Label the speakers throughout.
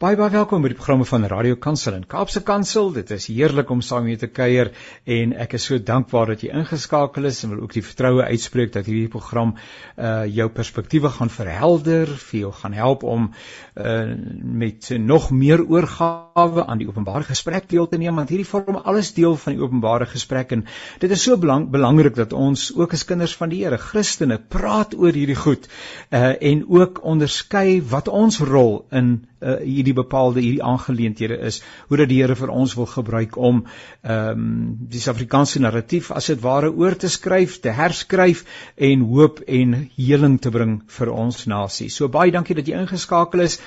Speaker 1: Baie baie welkom by die programme van Radio Kansel en Kaapse Kansel. Dit is heerlik om saam met julle te kuier en ek is so dankbaar dat jy ingeskakel is en wil ook die vertroue uitspreek dat hierdie program uh jou perspektiewe gaan verhelder, vir jou gaan help om uh met nog meer oorgawe aan die openbare gesprek deel te neem want hierdie vorm alles deel van die openbare gesprek en dit is so belang, belangrik dat ons ook as kinders van die Here, Christene, praat oor hierdie goed uh en ook onderskei wat ons rol in uh, hierdie bepaalde hierdie aangeleenthede is hoe dat die Here vir ons wil gebruik om ehm um, die Suid-Afrikaanse narratief as dit ware oor te skryf, te herskryf en hoop en heling te bring vir ons nasie. So baie dankie dat jy ingeskakel is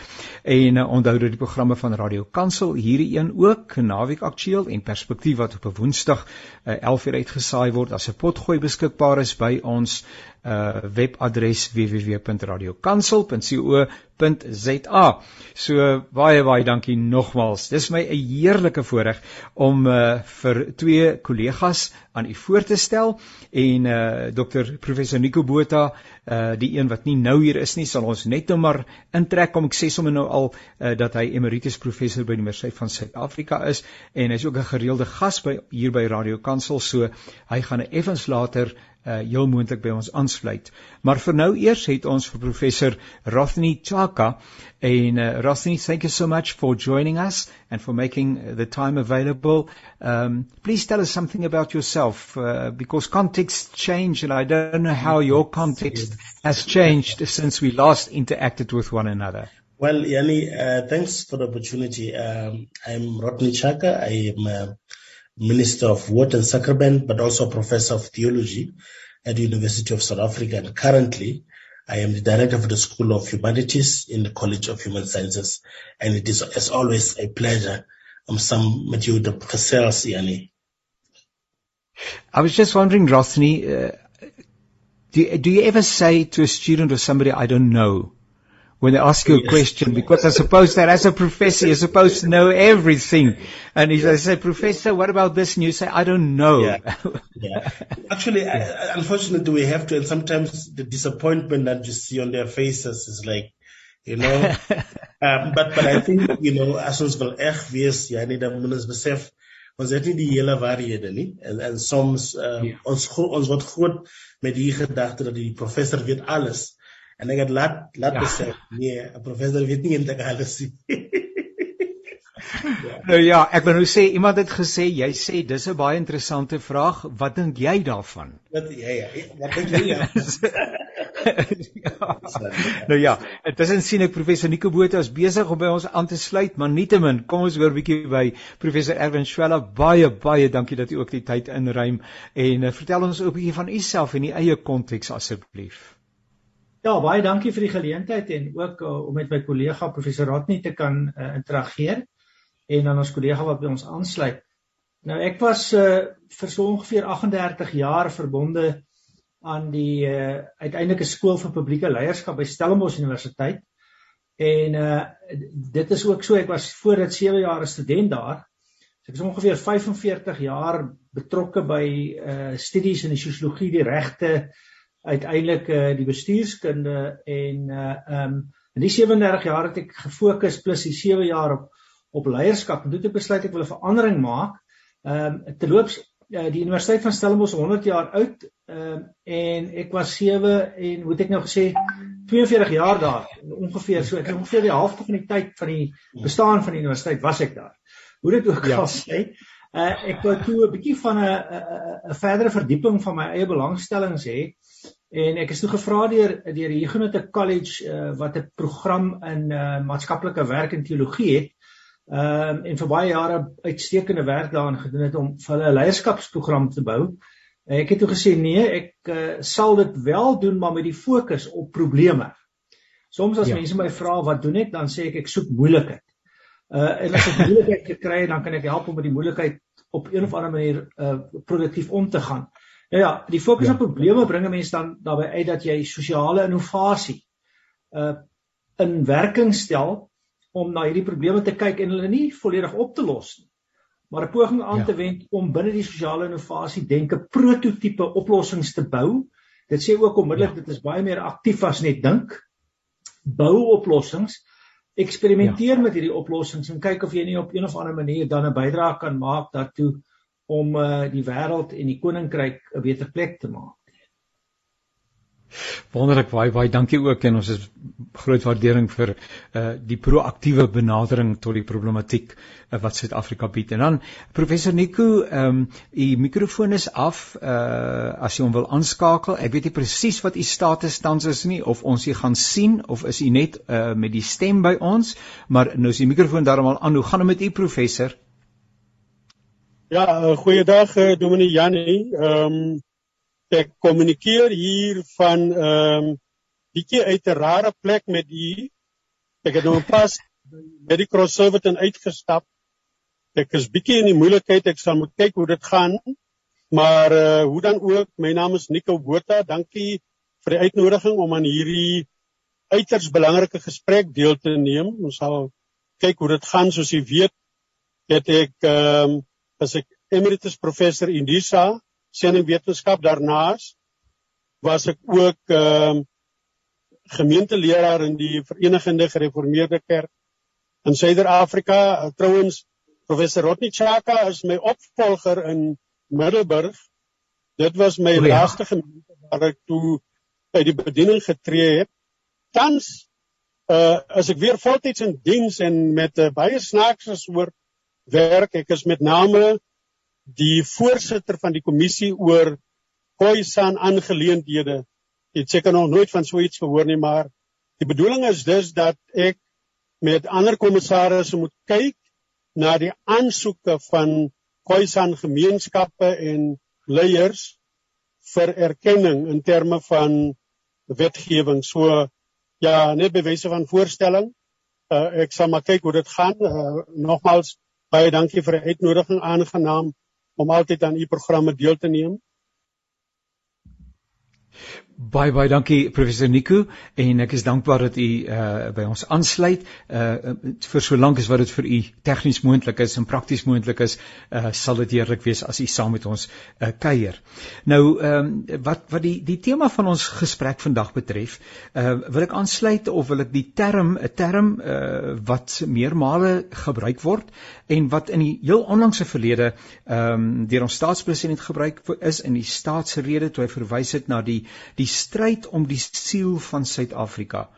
Speaker 1: en uh, onthou dat die programme van Radio Kansel hierdie een ook naweek aktueel en perspektief wat op 'n Woensdag uh, 11:00 uitgesaai word as 'n potgooi beskikbaar is by ons uh webadres www.radiokansel.co.za. So baie baie dankie nogmaals. Dis my 'n heerlike voorreg om uh vir twee kollegas aan u voor te stel en uh Dr professor Nico Botha uh die een wat nie nou hier is nie sal ons net nou maar intrek kom ek sê sommer nou al uh, dat hy emeritus professor by die Universiteit van Suid-Afrika is en hy's ook 'n gereelde gas by hier by Radio Kansel so hy gaan effens later uh heel moontlik by ons aansluit. Maar vir nou eers het ons vir professor Rothney Chaka en uh, Rothney thank you so much for joining us and for making the time available. Um please tell us something about yourself uh, because context change and I don't know how your context has changed since we last interacted with one another.
Speaker 2: Well, Yani, uh, thanks for the opportunity. Um, I'm Rodney Chaka. I am Minister of Water and Sacrament, but also Professor of Theology at the University of South Africa. And currently, I am the Director of the School of Humanities in the College of Human Sciences. And it is, as always, a pleasure. I'm Sam Matthew de Cassels, Yani.
Speaker 1: I was just wondering, Rothney, uh, do, do you ever say to a student or somebody, I don't know? When they ask you a question because I suppose that as a professor you're supposed to know everything. And if they say, Professor, what about this? And you say, I don't know.
Speaker 2: Yeah. yeah. Actually, I, unfortunately, we have to, and sometimes the disappointment that you see on their faces is like, you know, um, but, but I think, you know, as ons wel echt wees, ja, nie, dan moet ons besef, ons het nie die hele waarhede nie, en, en soms, uh, yeah. ons, ons word groot met die gedachte dat die professor weet alles, En ek het laat laat ja. besef, nee, 'n professor weet nie eintlik alles nie.
Speaker 1: ja. Nou ja, ek wil nou sê iemand het gesê jy sê dis 'n baie interessante vraag. Wat dink jy daarvan?
Speaker 2: Wat ja ja, wat dink jy? Ja.
Speaker 1: ja. Nou ja, intussen sien ek professor Nico Botha is besig om by ons aan te sluit, maar nietemin, kom ons hoor 'n bietjie by professor Erwin Schwella. Baie baie dankie dat u ook die tyd inruim en uh, vertel ons ook 'n bietjie van u self en u eie konteks asseblief.
Speaker 3: Ja, baie dankie vir die geleentheid en ook uh, om met my kollega professor Ratni te kan uh, interageer en dan ons kollega wat by ons aansluit. Nou ek was uh, vir so ongeveer 38 jaar verbonde aan die uh, uiteindelike skool vir publieke leierskap by Stellenbosch Universiteit. En uh dit is ook so ek was voor dit 7 jaar 'n student daar. So ek is ongeveer 45 jaar betrokke by uh studies in die sosiologie, die regte, uiteindelik uh, die bestuurskunde en uh um in die 37 jaar het ek gefokus plus die 7 jaar op op leierskap en toe het ek besluit ek wil 'n verandering maak. Um terloops uh, die Universiteit van Stellenbosch 100 jaar oud um en ek was 7 en hoe het ek nou gesê 42 jaar daar ongeveer so ek het ongeveer die helfte van die tyd van die bestaan van die universiteit was ek daar. Hoe dit ook ja. al sê uh ek wou toe 'n bietjie van 'n 'n verdere verdieping van my eie belangstellings hê En ek is toe gevra deur deur die Huguenot College uh, wat 'n program in uh, maatskaplike werk en teologie het. Ehm uh, en vir baie jare uitstekende werk daarin gedoen het om vir hulle 'n leierskapsprogram te bou. Ek het toe gesê nee, ek uh, sal dit wel doen maar met die fokus op probleme. Soms as ja. mense my vra wat doen ek, dan sê ek ek soek moeilikheid. Uh en as ek moeilikheid gekry het, dan kan ek help om met die moeilikheid op een of ander manier uh produktief om te gaan. Nou ja, die fokus ja. op probleme bring mense dan daarbey uit dat jy sosiale innovasie uh in werking stel om na hierdie probleme te kyk en hulle nie volledig op te los nie, maar 'n poging aan ja. te wend om binne die sosiale innovasie denke prototipe oplossings te bou. Dit sê ook onmiddellik ja. dit is baie meer aktief as net dink. Bou oplossings eksperimenteer ja. met hierdie oplossings en kyk of jy nie op een of ander manier dan 'n bydrae kan maak daartoe om uh, die wêreld en die koninkryk 'n beter plek te maak.
Speaker 1: Wonderlik baie baie dankie ook en ons is groot waardering vir uh die proaktiewe benadering tot die problematiek uh, wat Suid-Afrika bied. En dan professor Nico, ehm um, u mikrofoon is af uh as jy hom wil aanskakel. Ek weet nie presies wat u status tans is nie of ons u gaan sien of is u net uh met die stem by ons, maar nou is die mikrofoon daarom al aan. Hoe gaan dit met u professor?
Speaker 4: Ja, uh, goeiedag uh, Dominee Janie. Ehm um, ek kommunikeer hier van ehm um, bietjie uit 'n rare plek met u. Ek het nou pas by die Crossoverton uitgestap. Ek is bietjie in die moeilikheid. Ek sal moet kyk hoe dit gaan. Maar uh hoe dan ook, my naam is Nico Botha. Dankie vir die uitnodiging om aan hierdie uiters belangrike gesprek deel te neem. Ons sal kyk hoe dit gaan. Soos jy weet, het ek ehm um, as ek emeritus professor in Disa sendingwetenskap daarnaas was ek ook ehm uh, gemeenteleraar in die Verenigde Gereformeerde Kerk in Suider-Afrika. Trouwens professor Rodney Chaka is my opvolger in Middelburg. Dit was my oh, ja. laaste gemeente waar ek toe by die bediening getree het. Tans uh as ek weer voltyds in diens en met 'n uh, baie snaakse soort werk. Ek is met name die voorsitter van die kommissie oor Khoisan aangeleenthede. Ek het seker nog nooit van so iets gehoor nie, maar die bedoeling is dus dat ek met ander kommissarisse moet kyk na die aansoeke van Khoisan gemeenskappe en leiers vir erkenning in terme van wetgewing. So ja, net bewyse van voorstelling. Uh, ek sal maar kyk hoe dit gaan. Uh, nogmaals baie dankie vir die uitnodiging aangenaam om altyd aan u programme deel te neem.
Speaker 1: Baie baie dankie professor Nico en ek is dankbaar dat u uh by ons aansluit uh vir so lank as wat dit vir u tegnies moontlik is en prakties moontlik is uh sal dit heerlik wees as u saam met ons uh kuier. Nou ehm um, wat wat die die tema van ons gesprek vandag betref, uh wil ek aansluit of wil ek die term 'n term uh wat meermale gebruik word en wat in die heel onlangse verlede ehm um, deur ons staatspresident gebruik is in die staatsrede toe hy verwys het na die die stryd om die siel van Suid-Afrika.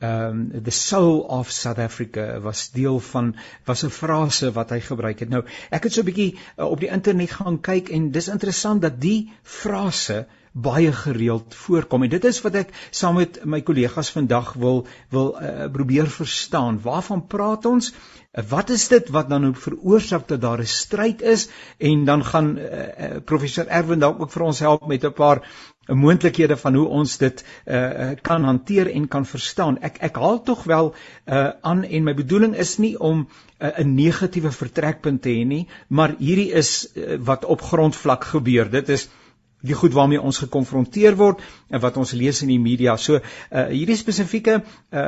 Speaker 1: Um the soul of South Africa was deel van was 'n frase wat hy gebruik het. Nou, ek het so 'n bietjie uh, op die internet gaan kyk en dis interessant dat die frase baie gereeld voorkom en dit is wat ek saam met my kollegas vandag wil wil uh, probeer verstaan. Waarvan praat ons? Wat is dit wat dan nou veroorsaak dat daar 'n stryd is en dan gaan uh, professor Erwin dalk ook vir ons help met 'n paar moontlikhede van hoe ons dit uh, kan hanteer en kan verstaan. Ek ek haal tog wel uh, aan en my bedoeling is nie om 'n uh, negatiewe vertrekpunt te hê nie, maar hierdie is uh, wat op grondvlak gebeur. Dit is die goed waarmee ons gekonfronteer word en wat ons lees in die media. So uh hierdie spesifieke uh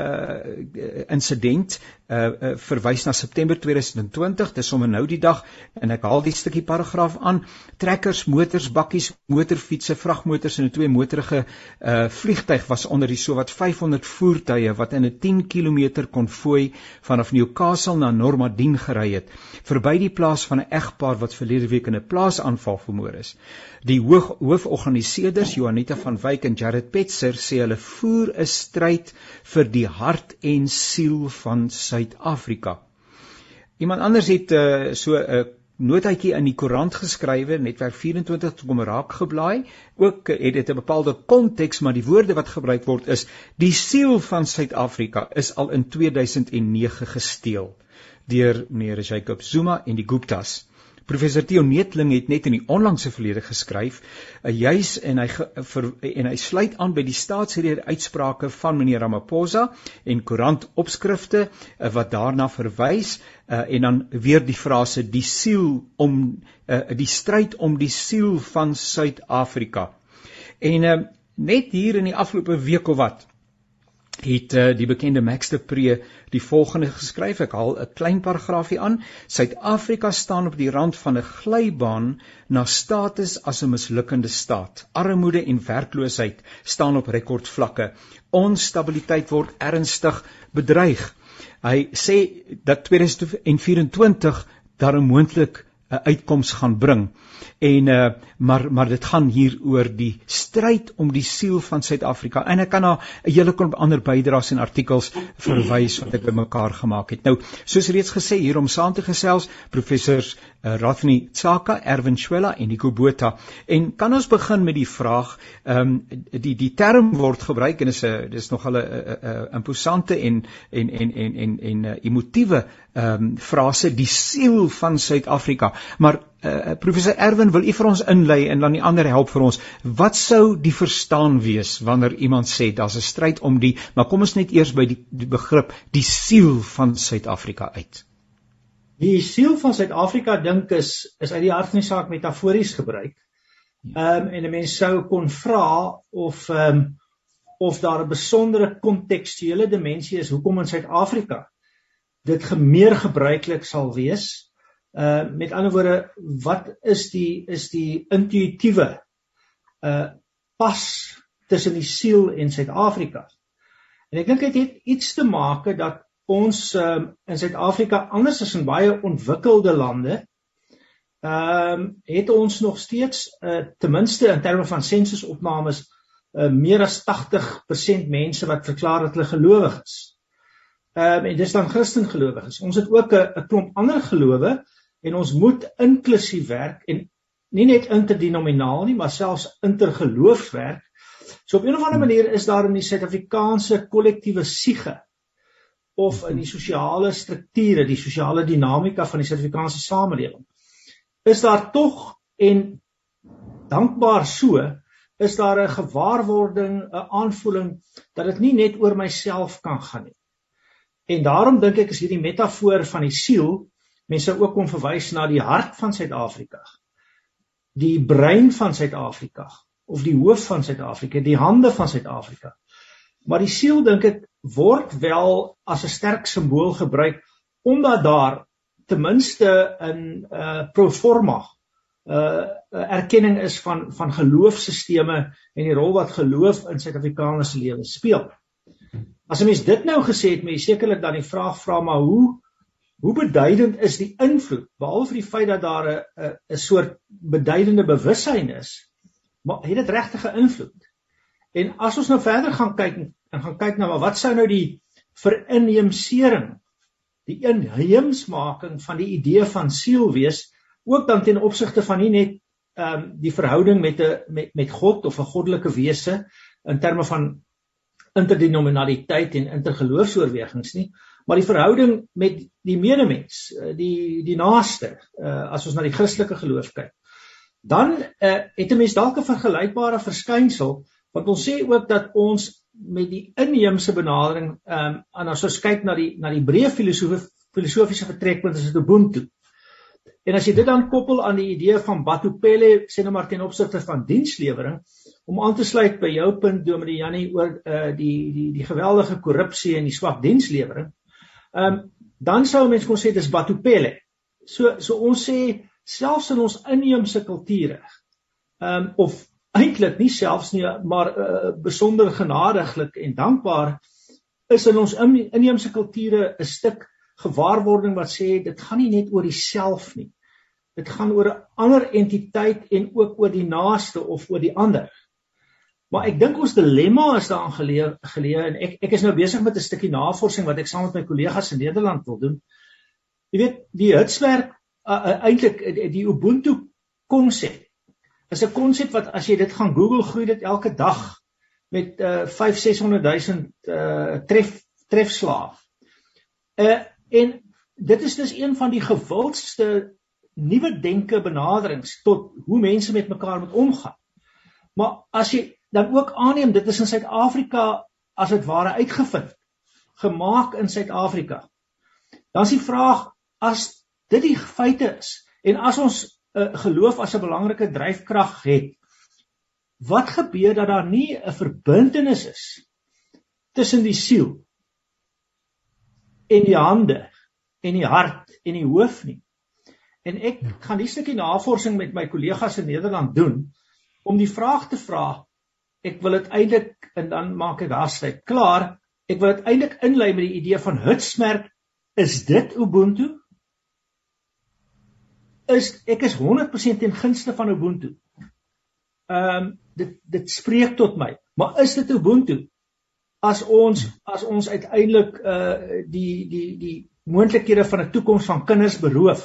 Speaker 1: insident uh, uh verwys na September 2020. Dis sommer nou die dag en ek haal die stukkie paragraaf aan. Trekkers, motors, bakkies, motorfietsse, vragmotors en 'n twee motorige uh vliegtyg was onder die sowat 500 voertuie wat in 'n 10 km konvooi vanaf Newcastle na Normadien gery het, verby die plaas van 'n egpaar wat verlede week in 'n plaasaanval vermoor is. Die hoog, hooforganiseerders Juanita van Wyk en Jared Petzer sê hulle voer 'n stryd vir die hart en siel van Suid-Afrika. Iemand anders het uh, so 'n notaatjie in die koerant geskrywe netwerk 24 tot kom raak geblaai. Ook het dit 'n bepaalde konteks maar die woorde wat gebruik word is die siel van Suid-Afrika is al in 2009 gesteel. Deur meneer Jacob Zuma en die Guptas Professor Theo Netling het net in die onlangse verlede geskryf, uh, juis en hy ge, ver, en hy sluit aan by die staatsrede uitsprake van meneer Ramaphosa en koerant opskrifte uh, wat daarna verwys uh, en dan weer die frase die siel om uh, die stryd om die siel van Suid-Afrika. En uh, net hier in die afgelope week of wat het uh, die bekende Max de Pre die volgende geskryf. Ek haal 'n klein paragraafie aan. Suid-Afrika staan op die rand van 'n glybaan na status as 'n mislukkende staat. Armoede en werkloosheid staan op rekordvlakke. Onstabiliteit word ernstig bedreig. Hy sê dat 2024 daar 'n moontlik 'n uitkoms gaan bring. En uh maar maar dit gaan hier oor die stryd om die siel van Suid-Afrika. En ek kan na 'n hele klomp ander bydraes en artikels verwys wat ek bymekaar gemaak het. Nou, soos reeds gesê hier om saam te gesels, professors uh, Rathni Tsaka, Erwin Shwela en Nico Botha. En kan ons begin met die vraag, ehm um, die die term word gebruik en is 'n dis nog 'n imposante en en en en en en uh, emotiewe ehm um, frase die siel van Suid-Afrika. Maar uh, professor Erwin, wil u vir ons inlei en dan die ander help vir ons. Wat sou die verstaan wees wanneer iemand sê daar's 'n stryd om die, maar kom ons net eers by die, die begrip die siel van Suid-Afrika uit.
Speaker 3: Die siel van Suid-Afrika dink is is uit die hart van die saak metafories gebruik. Ehm um, en 'n mens sou kon vra of ehm um, of daar 'n besondere kontekstuele dimensie is hoekom in Suid-Afrika dit gemeer gebruiklik sal wees Uh met ander woorde, wat is die is die intuïtiewe uh pas tussen die siel en Suid-Afrika? En ek dink dit het iets te maak dat ons um in Suid-Afrika anders as in baie ontwikkelde lande ehm um, het ons nog steeds uh ten minste in terme van sensusopnames uh meer as 80% mense wat verklaar dat hulle gelowig is. Ehm um, en dis dan Christen gelowiges. Ons het ook 'n klomp ander gelowe en ons moet inklusief werk en nie net interdenominaal nie, maar selfs intergeloofswerk. So op 'n of ander manier is daar in die Suid-Afrikaanse kollektiewe siege of in die sosiale strukture, die sosiale dinamika van die Suid-Afrikaanse samelewing, is daar tog en dankbaar so is daar 'n gewaarwording, 'n aanvoeling dat dit nie net oor myself kan gaan nie. En daarom dink ek is hierdie metafoor van die siel mense ook kon verwys na die hart van Suid-Afrika. Die brein van Suid-Afrika of die hoof van Suid-Afrika, die hande van Suid-Afrika. Maar die siel dink ek word wel as 'n sterk simbool gebruik omdat daar ten minste in uh, proforma 'n uh, erkenning is van van geloofsstelsels en die rol wat geloof in Suid-Afrikaners se lewe speel. As 'n mens dit nou gesê het, moet jy sekerlik dan die vraag vra maar hoe Hoe beduidend is die invloed behalwe vir die feit dat daar 'n 'n soort beduidende bewussyn is, maar het dit regtig 'n invloed? En as ons nou verder gaan kyk en gaan kyk na nou, wat sou nou die verinheemsering, die inheemsmaking van die idee van siel wees, ook dan ten opsigte van nie net ehm um, die verhouding met 'n met met God of 'n goddelike wese in terme van interdenominaliteit en intergeloofsoorwegings nie, maar die verhouding met die medemens, eh, die die naaste, uh, as ons na die Christelike geloof kyk, dan uh, het 'n mens dalk 'n vergelykbare verskynsel want ons sê ook dat ons met die inheemse benadering ehm um, en as ons kyk na die na die breë filosofiese vertrekpunt is dit Ubuntu. En as jy dit dan koppel aan die idee van Batupele sê nou maar ten opsigte van dienslewering om aan te sluit by jou punt Dominee Jannie oor uh, die die die geweldige korrupsie en die swak dienslewering Ehm um, dan sou mense kon sê dis batupele. So so ons sê selfs in ons inheemse kulture. Ehm um, of eintlik nie selfs nie, maar uh, besonder genadiglik en dankbaar is in ons inheemse kulture 'n stuk gewaarwording wat sê dit gaan nie net oor jouself nie. Dit gaan oor 'n ander entiteit en ook oor die naaste of oor die ander. Maar ek dink ons dilemma is daaraan geleë geleë en ek ek is nou besig met 'n stukkie navorsing wat ek saam met my kollegas in Nederland wil doen. Jy weet, die hitswerk uh, uh, eintlik die Ubuntu konsep is 'n konsep wat as jy dit gaan Google groei dit elke dag met uh 5 600 000 uh tref trefslae. Uh en dit is dus een van die gewildste nuwe denke benaderings tot hoe mense met mekaar moet omgaan. Maar as jy dan ook aanneem dit is in Suid-Afrika as dit ware uitgevind gemaak in Suid-Afrika. Dan is die vraag as dit die feite is en as ons uh, geloof as 'n belangrike dryfkrag het, wat gebeur dat daar nie 'n verbintenis is tussen die siel en die hande en die hart en die hoof nie. En ek ja. gaan die stukkie navorsing met my kollegas in Nederland doen om die vraag te vra ek wil dit eintlik en dan maak ek daarsluit klaar Ek wil dit eintlik inlei met die idee van hitsmerk is dit ubuntu? Is ek is 100% ten gunste van ubuntu. Ehm um, dit dit spreek tot my. Maar is dit ubuntu? As ons as ons uiteindelik uh die die die moontlikhede van 'n toekoms van kinders beroof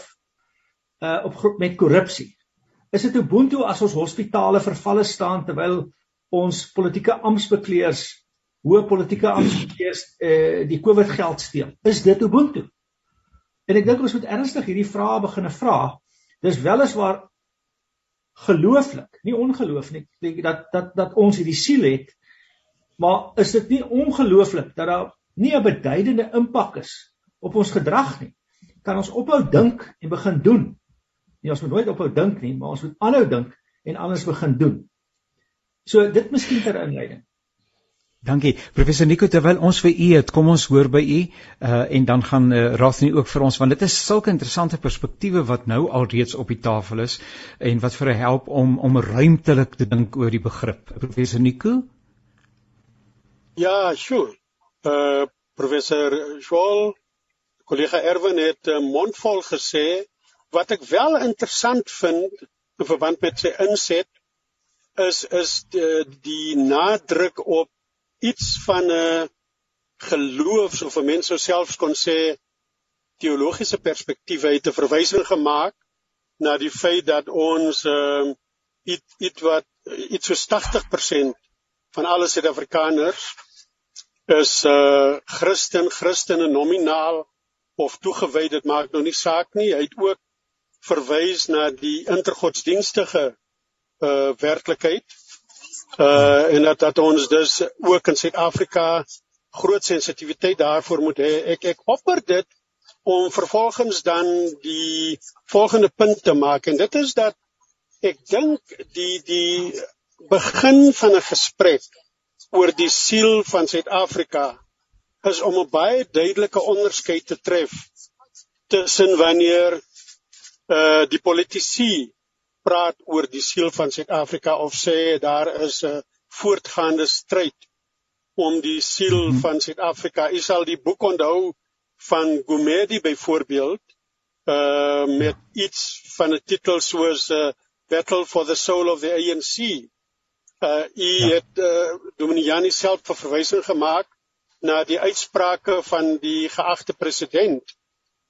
Speaker 3: uh op met korrupsie. Is dit ubuntu as ons hospitale vervalle staan terwyl ons politieke amptbekleers hoë politieke amptbekleers uh die COVID geld steel? Is dit ubuntu? En ek dink ons moet ernstig hierdie vrae begine vra. Dis weliswaar gelooflik, nie ongeloof nie, dat dat dat ons hierdie siel het. Maar is dit nie ongelooflik dat daar nie 'n beduidende impak is op ons gedrag nie? Kan ons ophou dink en begin doen? Nie ons moet nooit ophou dink nie, maar ons moet aanhou dink en anders begin doen. So dit miskien ter inleiding.
Speaker 1: Dankie. Professor Nico, terwyl ons vir u het, kom ons hoor by u uh, en dan gaan uh, Rathni ook vir ons want dit is sulke interessante perspektiewe wat nou al reeds op die tafel is en wat vir help om om ruimtelik te dink oor die begrip. Professor Nico?
Speaker 4: Ja, sure. Uh professor Joel, kollega Erwin het uh, mondvol gesê wat ek wel interessant vind in verband met sy inset is is die, die nadruk op iets van 'n geloofs of 'n mens sou selfs kon sê teologiese perspektief het 'n verwysing gemaak na die feit dat ons ehm uh, iets iets wat iets so 80% van alle Suid-Afrikaners is uh Christen, Christene nominaal of toegewy, dit maak nou nie saak nie. Hy het ook verwys na die intergodsdienstige uh werklikheid uh en dat dat ons dus ook in Suid-Afrika groot sensitiwiteit daarvoor moet hê. Ek ek offer dit om vervolgens dan die volgende punt te maak en dit is dat ek dink die die begin van 'n gesprek oor die siel van Suid-Afrika is om 'n baie duidelike onderskeid te tref tussen wanneer uh die politici praat oor die siel van Suid-Afrika of sê daar is 'n voortgaande stryd om die siel mm -hmm. van Suid-Afrika. U sal die boek onthou van Gumede byvoorbeeld uh met iets van 'n titel soos uh, Battle for the Soul of the ANC. Uh u ja. het uh, Dominiani self verwysing gemaak na die uitsprake van die geagte president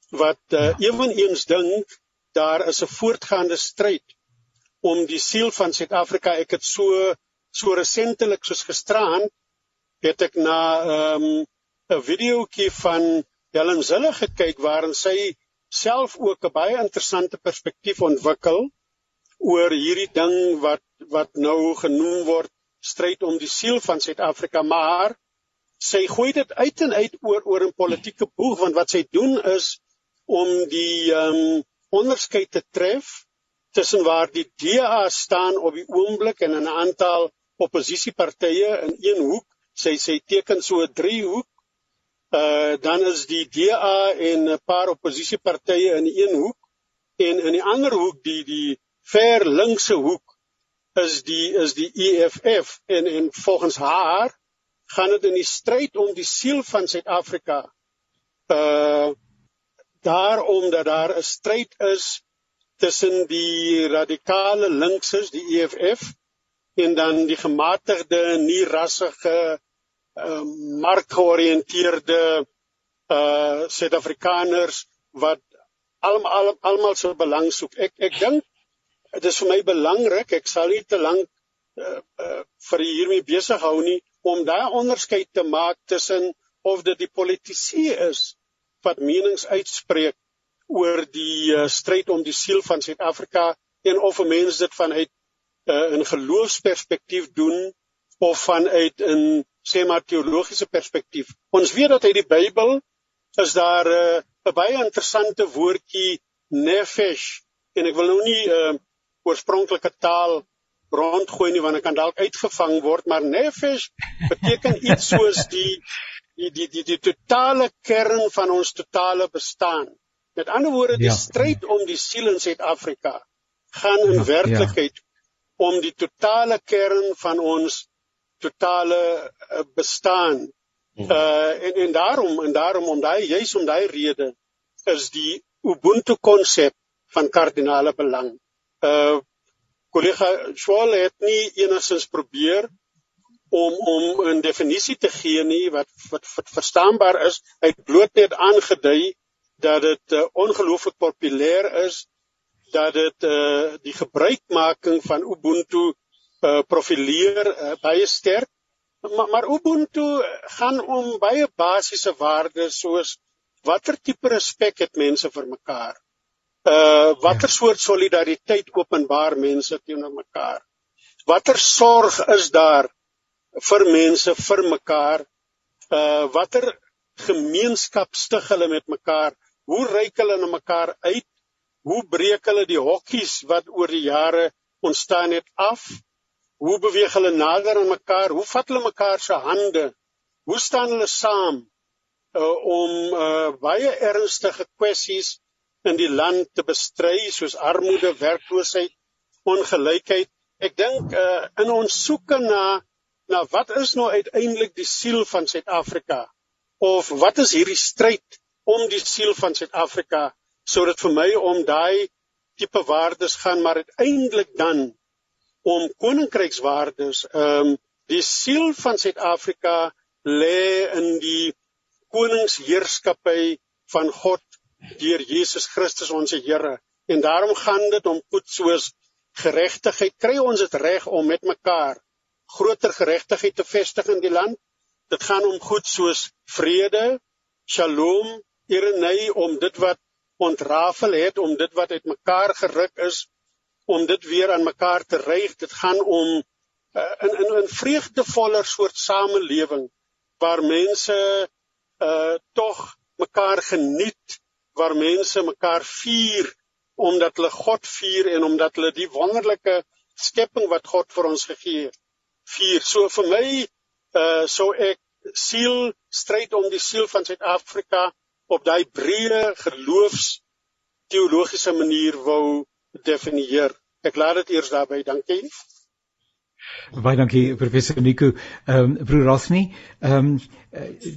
Speaker 4: wat uh, ja. ewenigs dink daar is 'n voortgaande stryd om die siel van Suid-Afrika ek het so so resentelik soos gisteraand het ek na ehm, 'n um, videoetjie van Helen Zille gekyk waarin sy self ook 'n baie interessante perspektief ontwikkel oor hierdie ding wat wat nou genoem word stryd om die siel van Suid-Afrika. Maar sy gooi dit uit en uit oor oor 'n politieke boeg want wat sy doen is om die ehm um, onderskeid te tref tussen waar die DA staan op die oomblik en 'n aantal oppositiepartye in een hoek, sy sê teken so 'n driehoek. Uh dan is die DA en 'n paar oppositiepartye in een hoek en in die ander hoek die die ver linkse hoek is die is die EFF en en volgens haar gaan dit in die stryd om die siel van Suid-Afrika uh daarom dat daar 'n stryd is tussen die radikale linkses die EFF en dan die gematigde nie rassige uh, markgeoriënteerde uh Suid-Afrikaners wat almal almal so belang soek. Ek ek dink dit is vir my belangrik. Ek sal nie te lank uh, uh vir hiermee besig hou nie om daai onderskeid te maak tussen of dit die politisie is wat menings uitspreek oor die uh, stryd om die siel van Suid-Afrika en of 'n mens dit vanuit uh, 'n geloofsperspektief doen of vanuit 'n sê maar teologiese perspektief. Ons weet dat uit die Bybel is daar eh, 'n uh, baie interessante woordjie nefesh en ek wil nou nie 'n uh, oorspronklike taal rondgooi nie want dit kan dalk uitgevang word, maar nefesh beteken iets soos die die die die die totale kern van ons totale bestaan. Met ander woorde, die ja. stryd om die siel in Suid-Afrika gaan in ja, werklikheid ja. om die totale kern van ons totale uh, bestaan Uh en en daarom en daarom om daai juis om daai rede is die Ubuntu konsep van kardinale belang. Uh kollega Schwal het nie enigstens probeer om om 'n definisie te gee nie wat wat, wat verstaanbaar is. Hy het bloot net aangedui dat dit uh, ongelooflik populêr is dat dit uh, die gebruikmaking van Ubuntu uh, profileer uh, baie sterk. Maar, maar Ubuntu gaan om baie basiese waardes soos watter tipe respek het mense vir mekaar? Uh watter ja. soort solidariteit openbaar mense teenoor mekaar? Watter sorg is daar vir mense vir mekaar? Uh watter gemeenskap stig hulle met mekaar hoe reik hulle na mekaar uit? Hoe breek hulle die hokkies wat oor die jare ontstaan het af? Hoe beweeg hulle nader aan mekaar? Hoe vat hulle mekaar se hande? Hoe staan hulle saam uh, om uh, baie ernstige kwessies in die land te bestry soos armoede, werkloosheid, ongelykheid. Ek dink uh, in ons soeke na na wat is nou uiteindelik die siel van Suid-Afrika? Of wat is hierdie stryd om die siel van Suid-Afrika sodat vir my om daai tipe waardes gaan maar uiteindelik dan om koninkrykswaardes ehm um, die siel van Suid-Afrika lê in die koningsheerskappy van God deur Jesus Christus ons Here. En daarom gaan dit om goed soos geregtigheid. Kry ons dit reg om met mekaar groter geregtigheid te vestig in die land? Dit gaan om goed soos vrede, shalom, irenei om dit wat ontrafel het, om dit wat uitmekaar geruk is, om dit weer aan mekaar te rig. Dit gaan om uh, in in 'n vreugdevoller soort samelewing waar mense uh tog mekaar geniet waar mense mekaar vier omdat hulle God vier en omdat hulle die wonderlike skepping wat God vir ons gegee het vier. So vir my uh sou ek siel stryd om die siel van Suid-Afrika op daai breë geloofs teologiese manier wou definieer. Ek laat dit eers daarby. Dankie.
Speaker 1: Baie dankie professor Nico. Um Rosny, um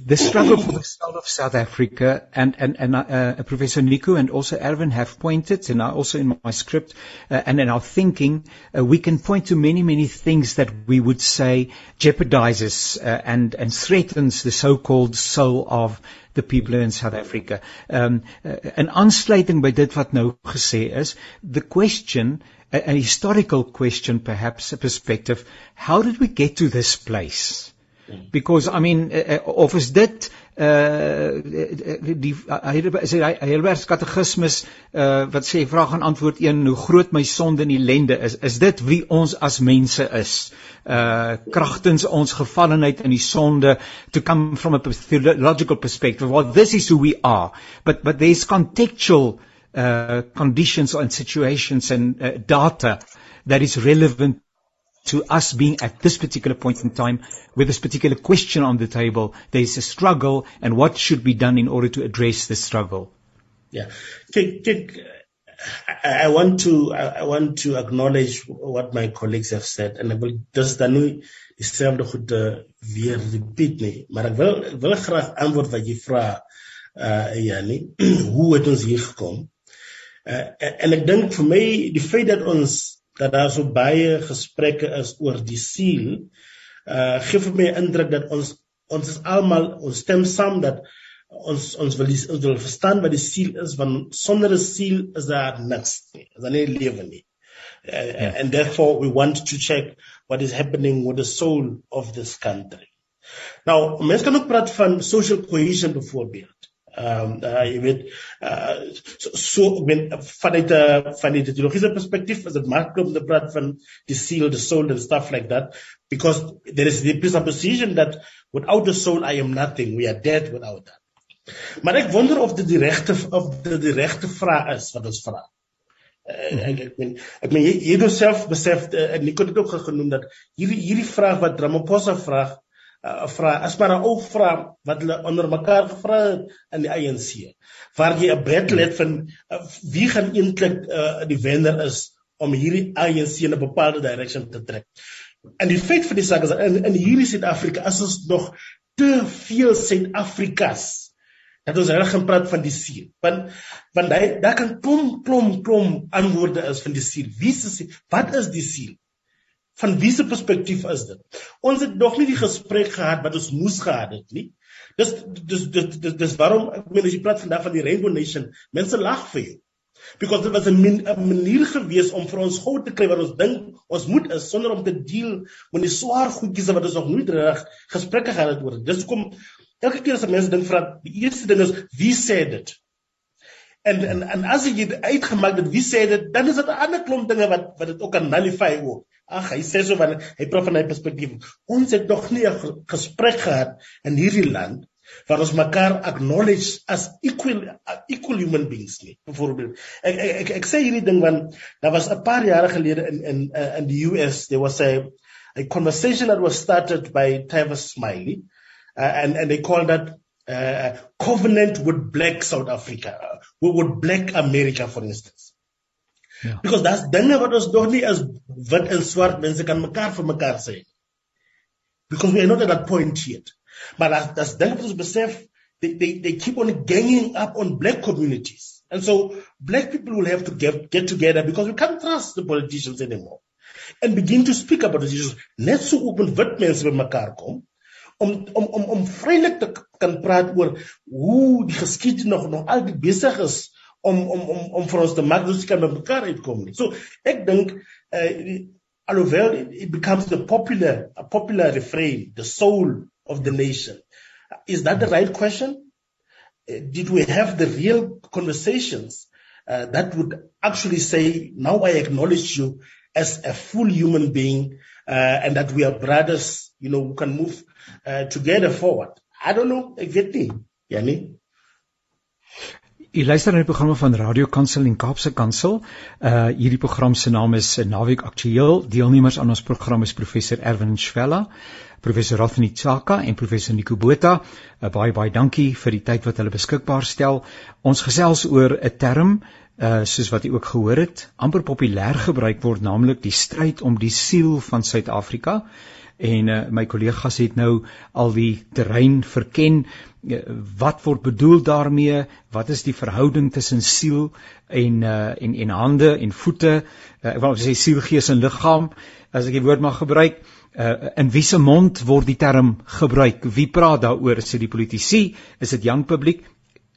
Speaker 1: the struggle for the soul of South Africa and and and uh, professor Nico and also Erwin have pointed and I also in my script uh, and in our thinking we can point to many many things that we would say jeopardizes and and threatens the so-called soul of the people in South Africa. Um uh, an aansluiting by dit wat nou gesê is, the question a, a historical question, perhaps a perspective. How did we get to this place? Because I mean, uh, of is dit uh die Heidelberg katekismes uh wat sê vraag en antwoord 1 hoe groot my sonde en ellende is. Is dit wie ons as mense is? Uh kragtens ons gefallenheid in die sonde to come from a theological perspective. Well this is who we are. But but there's contextual uh, conditions and situations and uh, data that is relevant to us being at this particular point in time with this particular question on the table. There is a struggle and what should be done in order to address the struggle.
Speaker 2: Yeah. Kik, kik, I want to I want to acknowledge what my colleagues have said and ek wil nie dieselfde goed weer repeat maar ek wil wil graag antwoord wat jy vra uh Janie hoe het ons hier gekom Uh, en ek dink vir my die feit dat ons dat daar so baie gesprekke is oor die siel uh gee vir my indruk dat ons ons is almal ons stem saam dat ons ons wil die, ons wil verstaan wat die siel is want sonder 'n siel is daar niks nie is daar nie lewe nie. Uh, yeah. and therefore we want to check what is happening with the soul of this country. Now mense kan ook praat van social cohesion byvoorbeeld Ehm um, uh, jy weet uh, so, so when vanuit 'n van die teologiese perspektief is dit maklik om te praat van die siel, the soul and stuff like that because there is the presupposition that without the soul I am nothing. We are dead without that. Maar ek wonder of dit die regte of dit die regte vraag is wat ons vra. Uh, ek ek meen ek meen jy, jy jouself besef uh, en ek het ook genoem dat hierdie hierdie vraag wat Ramaphosa vra uh, vra as maar 'n ou vra wat hulle onder mekaar gevra het in die ANC waar jy 'n battle het van uh, wie gaan eintlik uh, die wenner is om hierdie ANC in 'n bepaalde direction te trek. En die feit van die saak is in in hierdie Suid-Afrika as ons nog te veel Suid-Afrikas dat ons reg gaan praat van die siel. Want want hy daar kan klom klom klom antwoorde is van die siel. Wie is wat is die siel? Van wie se perspektief is dit? Ons het nog nie die gesprek gehad wat ons moes gehad het nie. Dis dis dis dis, dis waarom ek meen as jy praat vandag van die Rainbow Nation, mense lag vir jou. Because dit was 'n manier gewees om vir ons gou te kry wat ons dink ons moet is sonder om te deel met die swaar goedjies wat ons nog nooit reg gesprekke gehad het oor. Dis hoekom elke keer as mense dink vra die eerste ding is wie sê dit? En en en as jy dit uitgemaak het wie sê dit, dan is dit 'n ander klomp dinge wat wat dit ook kan nullify ook. Ag, hy sê so van hy praat van 'n perspektief. Ons het nog nie 'n gesprek gehad in hierdie land waar ons mekaar acknowledge as equal equal human beings nie byvoorbeeld ek ek ek, ek sê hierdie ding want daar was 'n paar jare gelede in in uh, in die US there was a a conversation that was started by Tavis Smiley uh, and and they called that uh, covenant with black South Africa uh, with black America for instance ja. because that's dinge wat ons nog nie as wit en swart mense kan mekaar vir mekaar sê because we are not at that point yet Maar as as dink ons besef they, they they keep on ganging up on black communities. And so black people will have to get get together because we can't trust the politicians anymore. And begin to speak about the issues. Net so ook met wit mense by mekaar kom om om om om vrylik te kan praat oor hoe die geskiedenis nog nog al die besig is om om om om vir ons te maak dat ons kan mekaar uitkom nie. So ek dink uh alhoewel it, becomes the popular a popular refrain, the soul of the nation. Is that the right question? Uh, did we have the real conversations uh, that would actually say, now I acknowledge you as a full human being uh, and that we are brothers, you know, who can move together forward? I don't know. Ja nie.
Speaker 1: U luister na die programme van Radio Kansel en Kaapse Kansel. Uh hierdie program se naam is Naweek Aktueel. Deelnemers aan ons program is professor Erwin Schwella, professor Rafni Tsaka en professor Nico Botha. Uh, baie baie dankie vir die tyd wat hulle beskikbaar stel. Ons gesels oor 'n term uh soos wat u ook gehoor het, amper populêr gebruik word, naamlik die stryd om die siel van Suid-Afrika. En uh, my kollegas het nou al die terrein verken. Wat word bedoel daarmee? Wat is die verhouding tussen siel en uh, en en hande en voete? Uh, ek wil sê siel gees en liggaam as ek die woord mag gebruik. Uh, in wie se mond word die term gebruik? Wie praat daaroor is dit die politici? Is dit jong publiek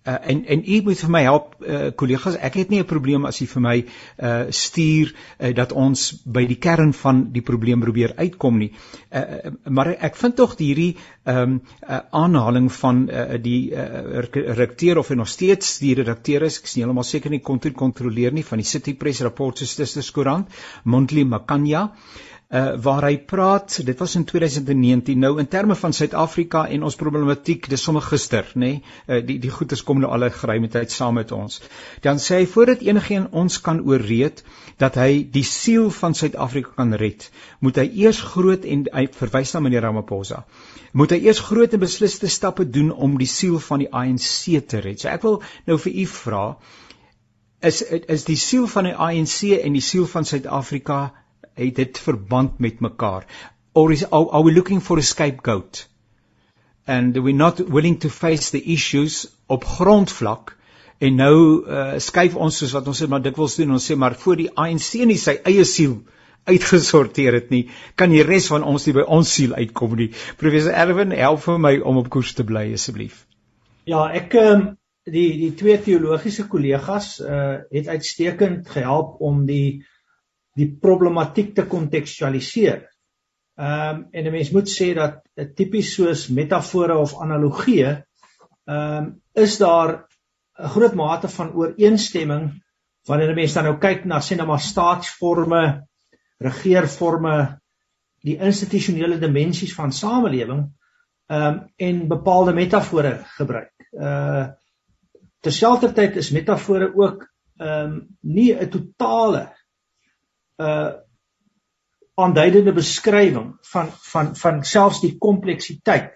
Speaker 1: Uh, en en u moet vir my help uh, kollegas. Ek het nie 'n probleem as u vir my uh, stuur uh, dat ons by die kern van die probleem probeer uitkom nie. Uh, maar ek vind tog hierdie um, uh, aanhaling van uh, die uh, redakteur of nog steeds die redakteur is ek is nie heeltemal seker nie kon kontroleer nie van die City Press rapport se Stisters Koerant Montli Makanya. uh, uh, waar hy praat, dit was in 2019 nou in terme van Suid-Afrika en ons problematiek, dis sommer gister, nê? Nee? Uh, die die goedes kom nou alle geruimheid saam met ons. Dan sê hy voordat enigeen ons kan ooreed dat hy die siel van Suid-Afrika kan red, moet hy eers groot en hy verwys na meneer Ramaphosa. Moet hy eers groot en besliste stappe doen om die siel van die ANC te red. So ek wil nou vir u vra is is die siel van die ANC en die siel van Suid-Afrika het dit verband met mekaar. Or is are, are we looking for a scapegoat? And we're not willing to face the issues op grondvlak en nou uh, skuif ons soos wat ons sê maar dikwels doen. Ons sê maar voor die ANC nie sy eie siel uitgesorteer het nie kan die res van ons nie by ons siel uitkom nie. Professor Erwin help vir my om op koers te bly asseblief.
Speaker 3: Ja ek um, die die twee teologiese kollegas uh, het uitstekend gehelp om die die problematiek te kontekstualiseer. Ehm um, en 'n mens moet sê dat uh, tipies soos metafore of analogieë ehm um, is daar 'n groot mate van ooreenstemming wanneer 'n mens dan nou kyk na sê nou maar staatsforme, regeerforme, die institusionele dimensies van samelewing ehm um, en bepaalde metafore gebruik. Uh terselfdertyd is metafore ook ehm um, nie 'n totale uh aanduidende beskrywing van van van selfs die kompleksiteit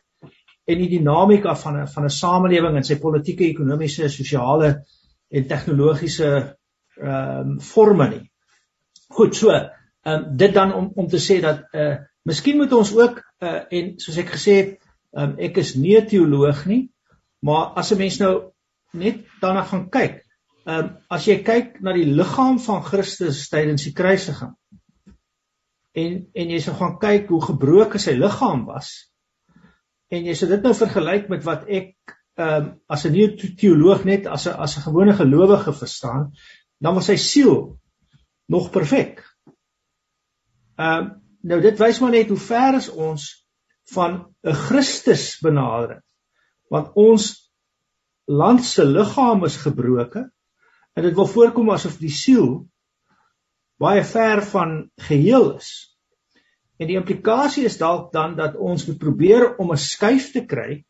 Speaker 3: en die dinamika van 'n van 'n samelewing en sy politieke, ekonomiese, sosiale en tegnologiese ehm um, forme nie. Goed, so, ehm um, dit dan om om te sê dat uh miskien moet ons ook uh en soos ek gesê het Um, ek is nie 'n teoloog nie, maar as 'n mens nou net daarna gaan kyk, um, as jy kyk na die liggaam van Christus tydens die kruisiging en en jy sou gaan kyk hoe gebroken sy liggaam was en jy sou dit nou vergelyk met wat ek um, as 'n nuwe teoloog net as 'n as 'n gewone gelowige verstaan, dan was sy siel nog perfek. Ehm um, nou dit wys maar net hoe ver is ons van 'n Christus benadering. Want ons land se liggaam is gebroken en dit wil voorkom asof die siel baie ver van geheel is. En die implikasie is dalk dan dat ons moet probeer om 'n skuif te kry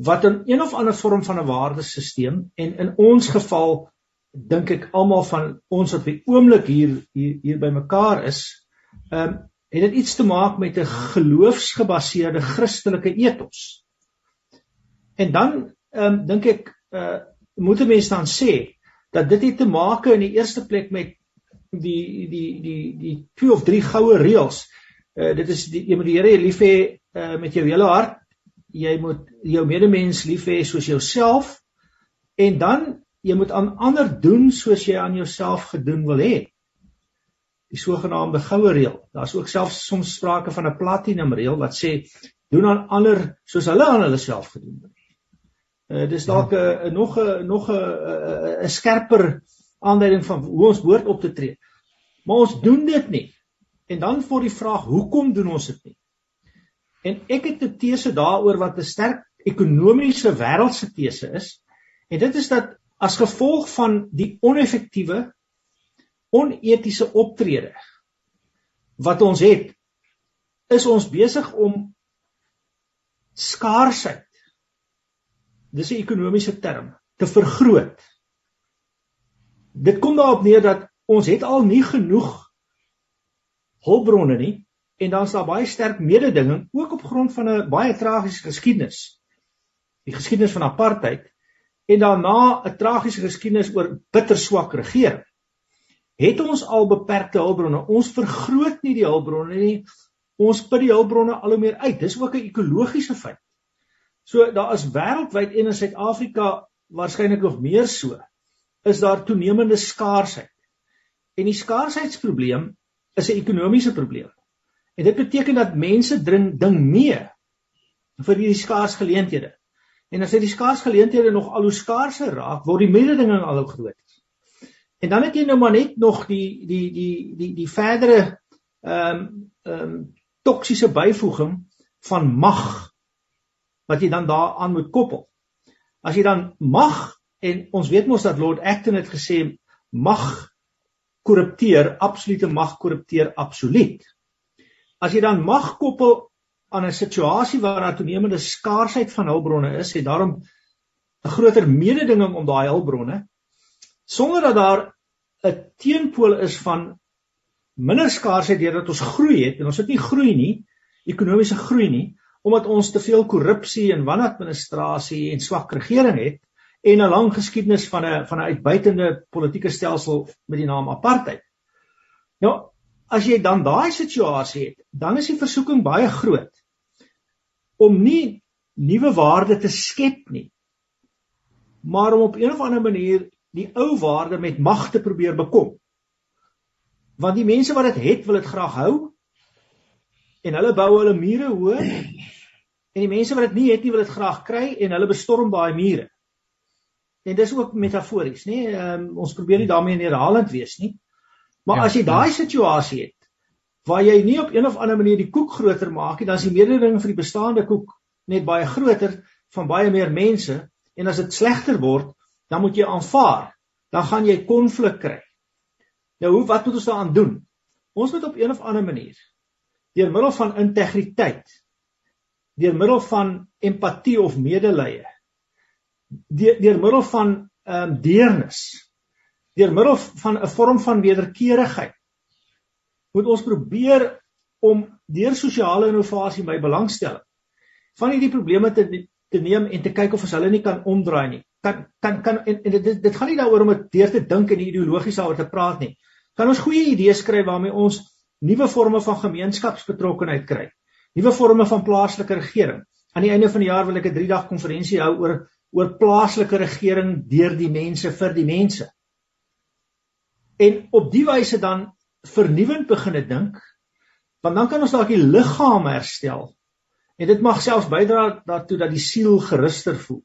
Speaker 3: wat in een of ander vorm van 'n waardesisteem en in ons geval dink ek almal van ons wat by oomblik hier hier hier bymekaar is, ehm um, het dit iets te maak met 'n geloofsgebaseerde Christelike ethos. En dan ehm um, dink ek uh moet 'n mens dan sê dat dit het te maak in die eerste plek met die die die die twee of drie goue reëls. Uh dit is die jy moet die Here lief hê uh met jou hele hart. Jy moet jou medemens lief hê soos jouself en dan jy moet aan ander doen soos jy aan jouself gedoen wil hê die sogenaamde goue reël. Daar's ook selfs soms sprake van 'n platinum reël wat sê doen aan ander soos hulle aan hulle self gedoen het. Uh dis dalk 'n uh, nog 'n nog 'n 'n skerper aanduiding van hoe ons behoort op te tree. Maar ons doen dit nie. En dan voor die vraag, hoekom doen ons dit nie? En ek het 'n tese daaroor wat 'n sterk ekonomiese wêreldse tese is. En dit is dat as gevolg van die oneffektiewe onetiese optrede wat ons het is ons besig om skaarsheid dis 'n ekonomiese term te vergroot dit kom daarop neer dat ons het al nie genoeg hulpbronne nie en dan is daar baie sterk mededinging ook op grond van 'n baie tragiese geskiedenis die geskiedenis van apartheid en daarna 'n tragiese geskiedenis oor bitter swak regering het ons al beperkte hulpbronne. Ons vergroot nie die hulpbronne nie. Ons put die hulpbronne al hoe meer uit. Dis ook 'n ekologiese feit. So daar is wêreldwyd en in Suid-Afrika waarskynlik nog meer so, is daar toenemende skaarsheid. En die skaarsheidprobleem is 'n ekonomiese probleem. En dit beteken dat mense dring ding mee vir hierdie skaars geleenthede. En as dit die skaars geleenthede nog al hoe skaarser raak, word die mededinging al hoe groter. En dan het jy nou maar net nog die die die die die verdere ehm um, ehm um, toksiese byvoeging van mag wat jy dan daaraan moet koppel. As jy dan mag en ons weet mos dat Lord Acton het gesê mag korrupteer, absolute mag korrupteer absoluut. As jy dan mag koppel aan 'n situasie waar daar toenemende skaarsheid van hulpbronne is, het daarom 'n groter mededinging om daai hulpbronne sonder dat daar 'n teenpool is van minder skaarsheid deurdat ons groei het en ons het nie groei nie, ekonomiese groei nie, omdat ons te veel korrupsie en wanadministrasie en swak regering het en 'n lang geskiedenis van 'n van 'n uitbuitende politieke stelsel met die naam apartheid. Nou, as jy dan daai situasie het, dan is die versoeking baie groot om nie nuwe waarde te skep nie, maar om op 'n of ander manier die ou waarde met mag te probeer bekom. Want die mense wat dit het, het, wil dit graag hou. En hulle bou hulle mure hoër. En die mense wat dit nie het nie, wil dit graag kry en hulle bestorm daai mure. En dis ook metafories, nê? Ehm um, ons probeer nie daarmee herhalend wees nie. Maar ja, as jy daai situasie het waar jy nie op een of ander manier die koek groter maak nie, dan is die mededinging vir die bestaande koek net baie groter van baie meer mense en as dit slegter word, dan moet jy aanvaar, dan gaan jy konflik kry. Nou hoe wat moet ons daaraan doen? Ons moet op een of ander manier deur middel van integriteit, deur middel van empatie of medelee, deur, deur middel van ehm um, deernis, deur middel van 'n vorm van wederkerigheid moet ons probeer om deur sosiale innovasie by belangstelling van hierdie probleme te te neem en te kyk of ons hulle nie kan omdraai nie kan kan kan en, en dit dit gaan nie daaroor om dit deur te dink en ideologies daaroor te praat nie. Kan ons goeie idees skryf waarmee ons nuwe forme van gemeenskapsbetrokkenheid kry. Nuwe forme van plaaslike regering, aan die einde van die jaar wil ek 'n 3-dag konferensie hou oor oor plaaslike regering deur die mense vir die mense. En op die wyse dan vernuwend begine dink, want dan kan ons dalk die liggaam herstel. En dit mag selfs bydra daartoe dat die siel geruster voel.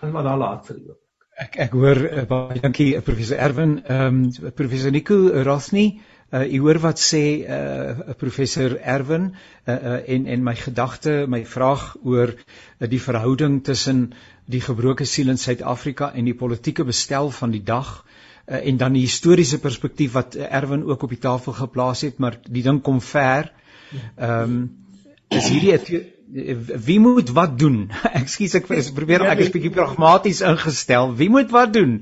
Speaker 3: En wat daar laat vir.
Speaker 1: Ek ek hoor uh, baie dankie uh, professor Erwin, ehm um, professor Nico Rosny, uh, u hoor wat sê uh, professor Erwin uh, uh, en en my gedagte, my vraag oor uh, die verhouding tussen die gebroke siel in Suid-Afrika en die politieke bestel van die dag uh, en dan die historiese perspektief wat Erwin ook op die tafel geplaas het, maar die ding kom ver. Ehm um, is hierdie wie moet wat doen? Ekskuus ek probeer ek is bietjie pragmaties ingestel. Wie moet wat doen?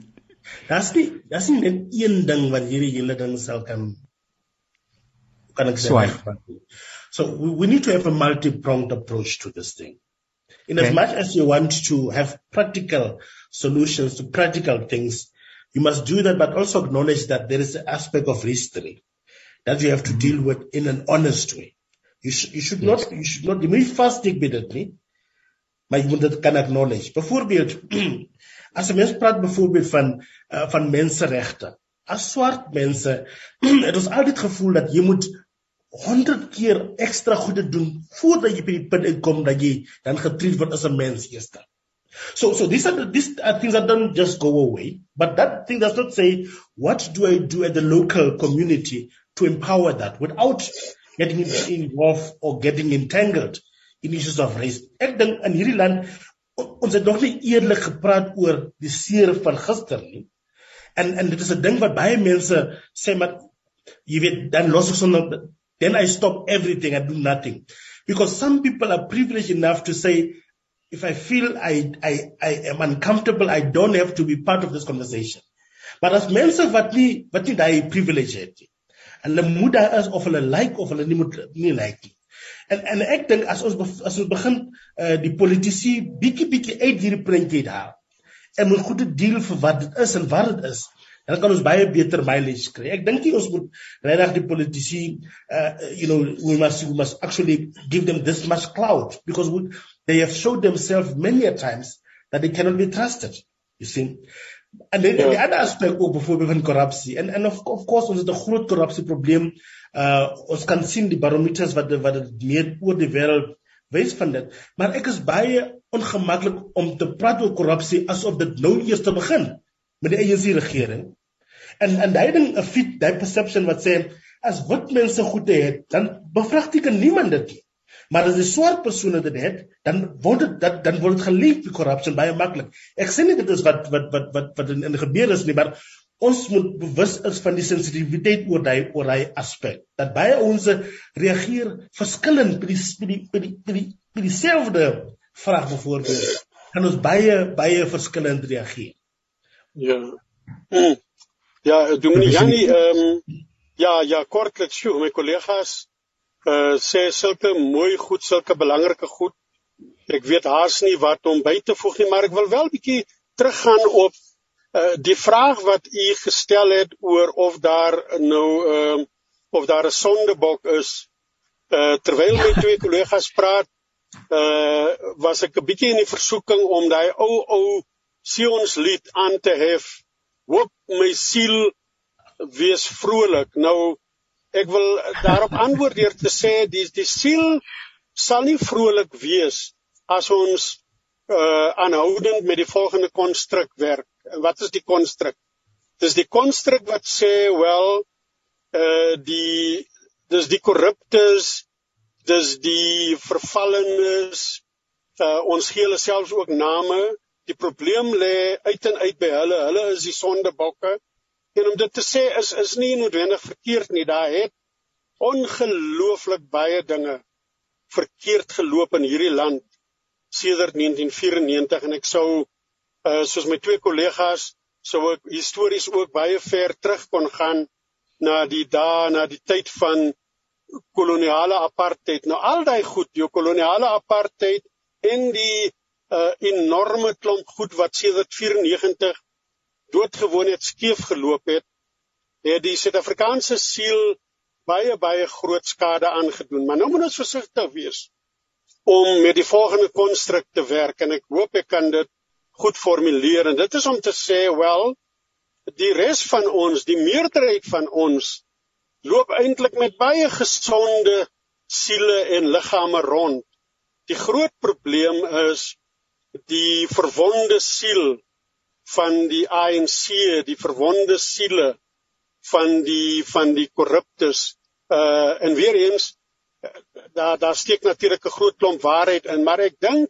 Speaker 2: Daar's nie daar's nie net een ding wat hierdie hele ding sal kan kan ek. So we, we need to have a multi-pronged approach to this thing. In as much as you want to have practical solutions to practical things, you must do that, but also acknowledge that there is an aspect of history that you have to deal with in an honest way. You, sh you should yes. not, you should not, jy moet vas dik by dit nie, maar jy moet dit kan acknowledge. Byvoorbeeld, as 'n mens praat byvoorbeeld van uh, van menseregte, as swart mense, het ons altyd gevoel dat jy moet 100 keer ekstra goede doen voordat jy by die punt uitkom dat jy dan getreed word as 'n mens eers. So, so these are the, these are things that don't just go away. But that thing does not say, what do I do at the local community to empower that without getting involved or getting entangled in issues of race. Ek dink in hierdie land ons het nog nie eerlik gepraat oor die seer van gister nie. En en dit is 'n ding wat baie mense sê maar jy weet dan los ek sonder then I stop everything and do nothing. Because some people are privileged enough to say if I feel I I I am uncomfortable I don't have to be part of this conversation. But as mense wat nie wat nie daai privilege het nie hulle moet daar is of hulle like of moet nie like. En ek dink as ons as ons begin uh, die politici bietjie bietjie uit hierdie prentjie daar en moet goed deel vir wat wat dit is dan kan ons baie beter mileage kry. Ek dink ons moet regtig die politici uh you know we must we must actually give them this much clout because we, they have showed themselves many a times that they cannot be trusted. You see? En dan ja. die ander aspek ook byvoorbeeld van korrupsie. En en of of course ons het 'n groot korrupsieprobleem. Uh ons kan sien die barometers wat wat dit meer oor die wêreld wys van dit. Maar ek is baie ongemaklik om te praat oor korrupsie asof dit nou eers te begin met die ANC regering. En en daai ding 'n fit daai perception wat sê as wit mense goed het, dan bevragteken niemand dit nie. Maar as die swart persone dit het, dan word dit dat dan word dit gelief die korrupsie baie maklik. Ek sê nie dit is wat wat wat wat wat in, in gebeur is nie, maar ons moet bewus is van die sensitiwiteit oor daai oor daai aspek. Dat baie ons reageer verskillend by die by die by die by die by dieselfde vraag byvoorbeeld. Kan ons baie baie verskillend reageer.
Speaker 4: Ja. Ja, Dominee Janie, ehm um, ja, ja, kortliks, my kollegas uh sê sulke mooi goed, sulke belangrike goed. Ek weet haas nie wat om by te voeg nie, maar ek wil wel bietjie teruggaan op uh die vraag wat u gestel het oor of daar nou ehm uh, of daar 'n sondebok is. Uh terwyl my twee kollegas praat, uh was ek 'n bietjie in die versoeking om daai ou ou Sions lied aan te hef. Hoop my siel wees vrolik. Nou ek wil daarop antwoord deur te sê die die siel sal nie vrolik wees as ons uh aanhoudend met die volgende konstruk werk. Wat is die konstruk? Dis die konstruk wat sê wel uh die dis die korruptes, dis die vervallenes, uh ons gee hulle selfs ook name. Die probleem lê uit en uit by hulle. Hulle is die sondebokke. En om dit te sê is is nie noodwendig verkeerd nie. Daar het ongelooflik baie dinge verkeerd geloop in hierdie land sedert 1994 en ek sou uh, soos my twee kollegas sou ek histories ook baie ver terug kon gaan na die dae na die tyd van koloniale apartheid. Nou al daai goed, die koloniale apartheid en die uh, enorme klomp goed wat sedert 94 doodgewoon het skeef geloop het, het die Suid-Afrikaanse siel baie baie groot skade aangedoen. Maar nou moet ons versigtig wees om met die volgende konstruk te werk en ek hoop ek kan dit goed formuleer en dit is om te sê wel die res van ons, die meerderheid van ons loop eintlik met baie gesonde siele en liggame rond. Die groot probleem is die verwonde siel van die ANC, die verwonde siele van die van die korruptes. Uh en weer eens daar daar steek natuurlik 'n groot klomp waarheid in, maar ek dink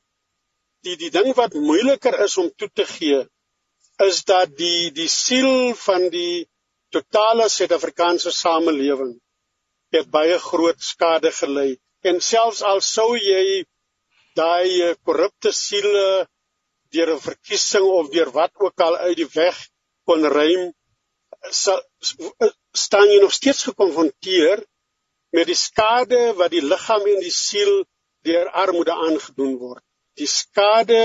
Speaker 4: die die ding wat moeiliker is om toe te gee is dat die die siel van die totale Suid-Afrikaanse samelewing het baie groot skade gelei en selfs al sou jy daai korrupte siele deur 'n verkiesing of deur wat ook al uit die weg kon ruim staan jy nog steeds gekonfronteer met die skade wat die liggaam en die siel deur armoede aangedoen word die skade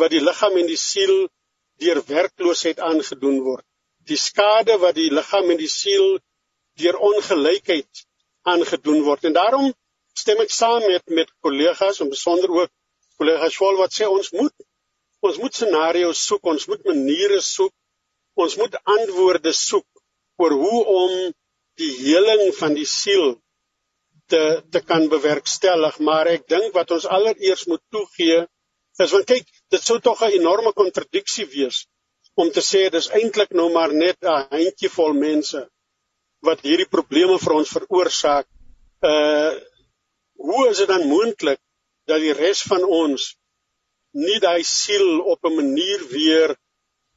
Speaker 4: wat die liggaam en die siel deur werkloosheid aangedoen word. Die skade wat die liggaam en die siel deur ongelykheid aangedoen word. En daarom stem ek saam met met kollegas en besonder ook kollegas Schwal wat sê ons moet ons moet scenario's soek, ons moet maniere soek, ons moet antwoorde soek oor hoe om die heling van die siel te te kan bewerkstellig, maar ek dink wat ons allereers moet toegee is want kyk, dit sou tog 'n enorme kontradiksie wees om te sê dis eintlik nou maar net 'n handjievol mense wat hierdie probleme vir ons veroorsaak. Uh hoe is dit dan moontlik dat die res van ons nie daai siel op 'n manier weer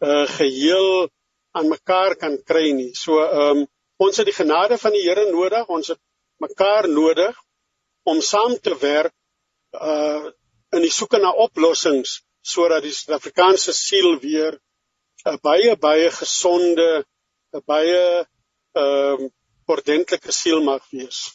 Speaker 4: uh geheel aan mekaar kan kry nie. So ehm um, ons het die genade van die Here nodig. Ons het mekaar nodig om saam te werk uh in die soeke na oplossings sodat die Suid-Afrikaanse siel weer 'n baie baie gesonde, 'n baie ehm uh, ordentlike siel mag wees.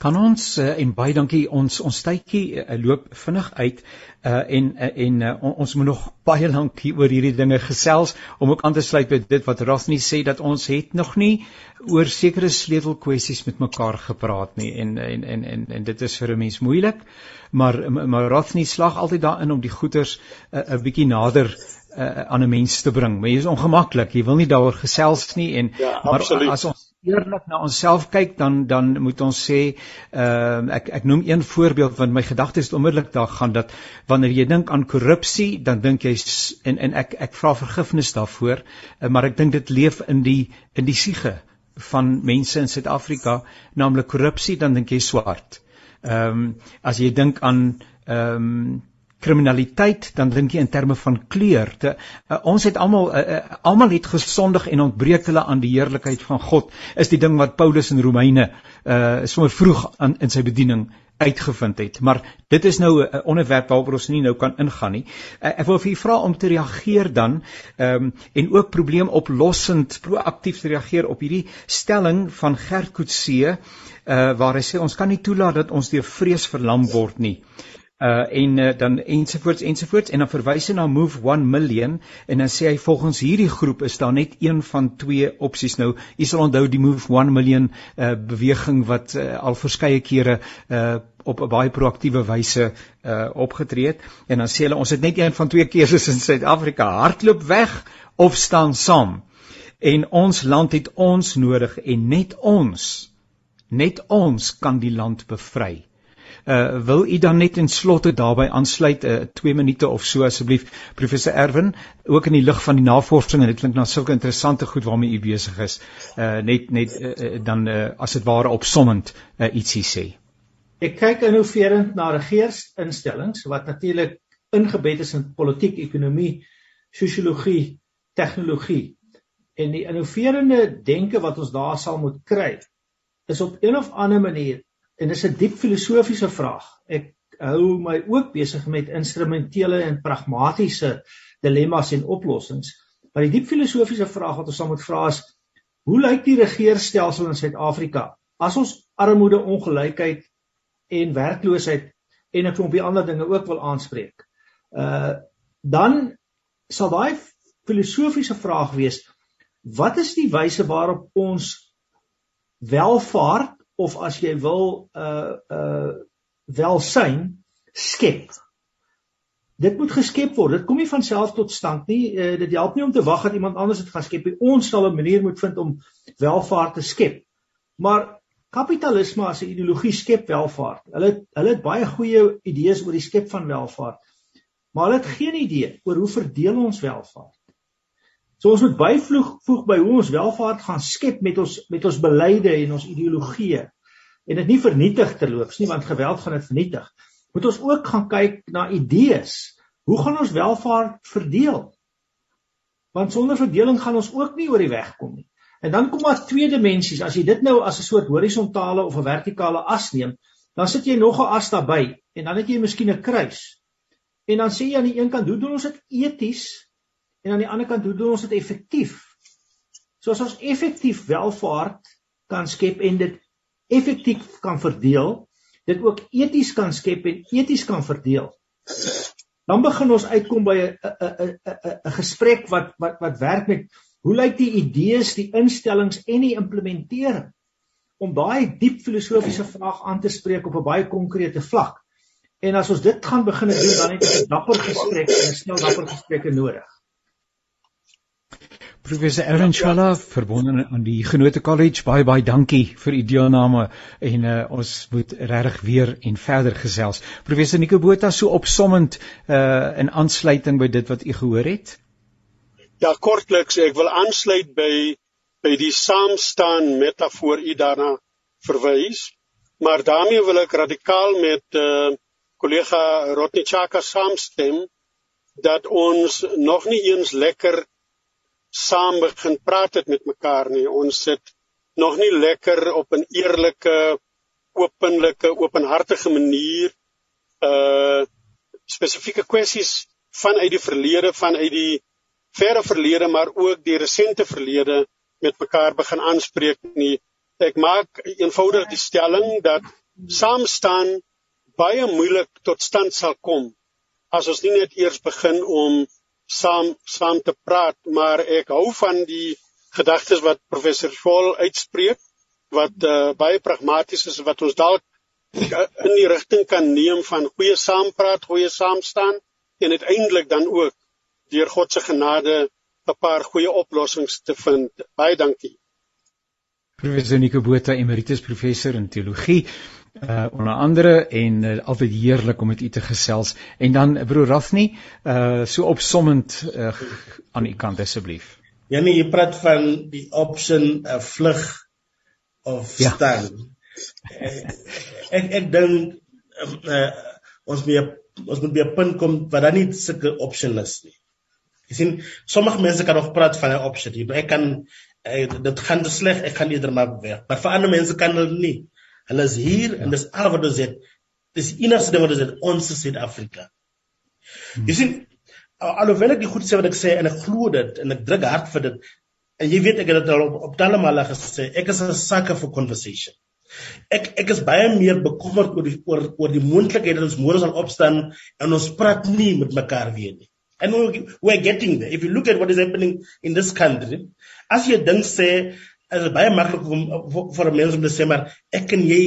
Speaker 1: Kan ons uh, en baie dankie ons ons tydjie uh, loop vinnig uit uh, en en uh, ons moet nog baie lank hier oor hierdie dinge gesels om ook aan te sluit by dit wat Rafni sê dat ons het nog nie oor sekere sleutelkwessies met mekaar gepraat nie en en en en, en dit is vir 'n mens moeilik maar maar Rafni slag altyd daarin om die goeters 'n uh, bietjie nader uh, aan 'n mens te bring. Maar dit is ongemaklik. Jy wil nie daaroor gesels nie en
Speaker 4: ja,
Speaker 1: maar as ons eerlik na onsself kyk dan dan moet ons sê ehm uh, ek ek noem een voorbeeld want my gedagtes onmiddellik daar gaan dat wanneer jy dink aan korrupsie dan dink jy en en ek ek vra vergifnis daarvoor uh, maar ek dink dit leef in die in die siege van mense in Suid-Afrika naamlik korrupsie dan dink jy swart. Ehm um, as jy dink aan ehm um, kriminaliteit dan dink jy in terme van kleur. Te, uh, ons het almal uh, uh, almal het gesondig en ontbreek hulle aan die heerlikheid van God. Is die ding wat Paulus in Romeine uh sommer vroeg aan in sy bediening uitgevind het. Maar dit is nou 'n onderwerp waaroor ons nie nou kan ingaan nie. Uh, ek wil vir u vra om te reageer dan ehm um, en ook probleemoplossend proaktief te reageer op hierdie stelling van Gert Coetzee uh waar hy sê ons kan nie toelaat dat ons deur vrees verlam word nie uh en uh, dan ensovoorts ensovoorts en dan verwys hy na Move 1 million en dan sê hy volgens hierdie groep is daar net een van twee opsies nou. U sal onthou die Move 1 million uh beweging wat uh, al verskeie kere uh op 'n baie proaktiewe wyse uh opgetree het. En dan sê hulle ons het net een van twee keuses in Suid-Afrika. Hardloop weg of staan saam. En ons land het ons nodig en net ons net ons kan die land bevry Uh wil u dan net in slotte daarbey aansluit 'n uh, 2 minute of so asseblief professor Erwin ook in die lig van die navorsing en dit klink na sulke interessante goed waarmee u besig is. Uh net net uh, uh, dan uh, as dit ware opsommend uh, ietsie sê.
Speaker 3: Ek kyk innoverend na regeringsinstellings wat natuurlik ingebed is in politiek, ekonomie, sosiologie, tegnologie. En die innoverende denke wat ons daar sal moet kry is op een of ander manier en dis 'n diep filosofiese vraag. Ek hou my ook besig met instrumentele en pragmatiese dilemmas en oplossings. Maar die diep filosofiese vraag wat ons sal moet vra is: Hoe lyk die regeringsstelsel in Suid-Afrika as ons armoede, ongelykheid en werkloosheid en 'n klompie ander dinge ook wil aanspreek? Uh dan sal daai filosofiese vraag wees: Wat is die wyse waarop ons welvaart of as jy wil uh uh welsyn skep. Dit moet geskep word. Dit kom nie van self tot stand nie. Uh, dit help nie om te wag dat iemand anders dit gaan skep nie. Ons sal 'n manier moet vind om welvaart te skep. Maar kapitalisme as 'n ideologie skep welvaart. Hulle hulle het baie goeie idees oor die skep van welvaart. Maar hulle het geen idee oor hoe verdeel ons welvaart. So ons moet byvoeg voeg by hoe ons welvaart gaan skep met ons met ons beleide en ons ideologieë en dit nie vernietig terloops nie want geweld gaan dit vernietig. Moet ons ook gaan kyk na idees. Hoe gaan ons welvaart verdeel? Want sonder verdeling gaan ons ook nie oor die weg kom nie. En dan kom daar twee dimensies. As jy dit nou as 'n soort horisontale of 'n vertikale as neem, dan sit jy nog 'n as daarbey en dan het jy miskien 'n kruis. En dan sê jy aan die een kant, hoe doen ons dit eties en aan die ander kant hoe doen ons dit effektief? So as ons effektief welvaart kan skep en dit effektief kan verdeel, dit ook eties kan skep en eties kan verdeel. Dan begin ons uitkom by 'n 'n 'n 'n gesprek wat wat wat werk met hoe lyk die idees, die instellings en die implementering om daai diep filosofiese vraag aan te spreek op 'n baie konkrete vlak. En as ons dit gaan begin doen, dan het ons 'n dapper gesprek en 'n snel dapper gesprekke nodig.
Speaker 1: Professor Aaron Challa verbonde aan die Genote College baie baie dankie vir u deelname en uh, ons moet regtig weer en verder gesels. Professor Nico Botha so opsommend uh, in aansluiting by dit wat u gehoor het.
Speaker 4: Ja, kortliks ek wil aansluit by by die saamstaan metafoor u daarna verwys, maar daarmee wil ek radikaal met uh, kollega Rotnichaka saamstem dat ons nog nie eens lekker saam begin praat het met mekaar nie. Ons sit nog nie lekker op 'n eerlike, openlike, openhartige manier uh spesifieke kwessies vanuit die verlede, vanuit die verre verlede, maar ook die resente verlede met mekaar begin aanspreek nie. Ek maak eenvoudig die stelling dat saam staan baie moeilik tot stand sal kom as ons nie net eers begin om saam saam te praat, maar ek hou van die gedagtes wat professor Scholl uitspreek wat uh, baie pragmaties is wat ons dalk uh, in die rigting kan neem van goeie saampraat, goeie saamstaan en uiteindelik dan ook deur God se genade 'n paar goeie oplossings te vind. Baie dankie.
Speaker 1: Professor Nico Botha, emeritus professor in teologie uh onder andere en uh, altyd heerlik om met u te gesels en dan uh, broer Rafni uh so opsommend uh, aan u kant asseblief.
Speaker 2: Ja nee, jy praat van die option 'n uh, vlug of ja. staan. ek ek dink uh, ons moet ons moet by 'n punt kom waar daar nie sulke option is nie. Jy sien, sommige mense kan nog praat van 'n option. Jy ek kan uh, dit gaan te sleg, ek gaan eerder maar weg. Maar vir ander mense kan dit nie. Hulle is hier en dis al wat ons het. Dis enigste ding wat ons het ons Suid-Afrika. Hmm. Jy sien alhoewel ek die goed sê wat ek sê en ek glo dit en ek druk hard vir dit en jy weet ek het dit al op, op talle male gesê ek is 'n sucker for conversation. Ek ek is baie meer bekommerd oor die oor oor die moontlikheid dat ons môre sal opstaan en ons praat nie met mekaar weer nie. And we're getting there. If you look at what is happening in this country, as jy dink sê is baie maklik om vir 'n mens om te sê maar ek en jy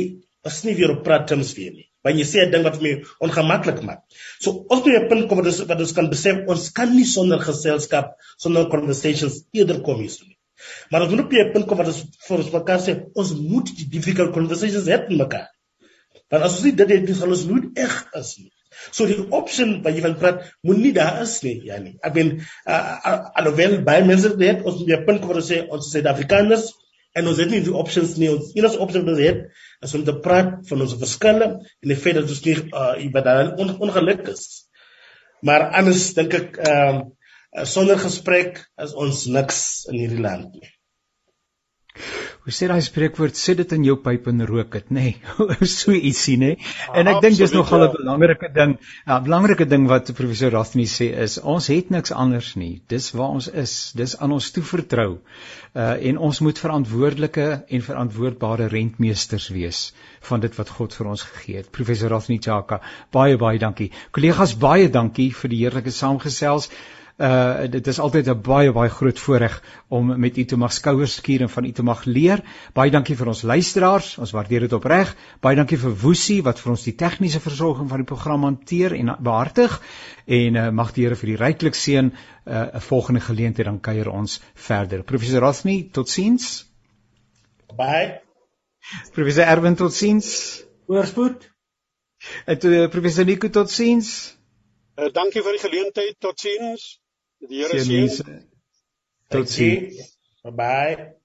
Speaker 2: is nie weer op praat terms weer nie. Want jy sê 'n ding wat my ongemaklik maak. So ons moet 'n punt kom wat ons wat ons kan besef ons kan nie sonder geselskap, sonder conversations eerder kom hier nie. Maar ons moet op 'n punt kom wat ons vir ons mekaar sê ons moet die difficult conversations hê met mekaar. Want as ons nie dit het, sal ons nooit eg is nie. So die option wat jy van praat, moet nie daar is nie, ja nie. Ek bedoel, uh, alhoewel baie mense weet ons 'n punt waar ons sê ons Suid-Afrikaners en ons het nie die options nie. Ons enigste opsie wat ons het is om te praat van ons verskille en die feit dat ons nie uh, ibadal on, ongeluk is. Maar anders dink ek ehm uh, sonder gesprek is ons niks in hierdie land nie.
Speaker 1: Hoe sê daai spreekwoord sit dit in jou pyp en rook dit nê nee. so ietsie nê nee. en ek dink dis nogal 'n ja. belangrike ding 'n belangrike ding wat professor Rathmi sê is ons het niks anders nie dis waar ons is dis aan ons toevertrou uh, en ons moet verantwoordelike en verantwoordbare rentmeesters wees van dit wat God vir ons gegee het professor Rathmi Chaka baie baie dankie kollegas baie dankie vir die heerlike saamgesels Uh dit is altyd 'n baie baie groot voorreg om met u te mag skouers skuur en van u te mag leer. Baie dankie vir ons luisteraars. Ons waardeer dit opreg. Baie dankie vir Woesie wat vir ons die tegniese versorging van die program hanteer en behartig. En uh, mag die Here vir die ryklik seën. 'n uh, volgende geleentheid dan kuier ons verder. Professor Rosny, totsiens.
Speaker 2: Bye.
Speaker 1: Professor Erwin totsiens.
Speaker 3: Voorspoed.
Speaker 1: En toe uh, professor Nico totsiens.
Speaker 4: Uh, dankie vir die geleentheid. Totsiens. Die Here seën.
Speaker 1: Totsiens.
Speaker 2: Bye bye.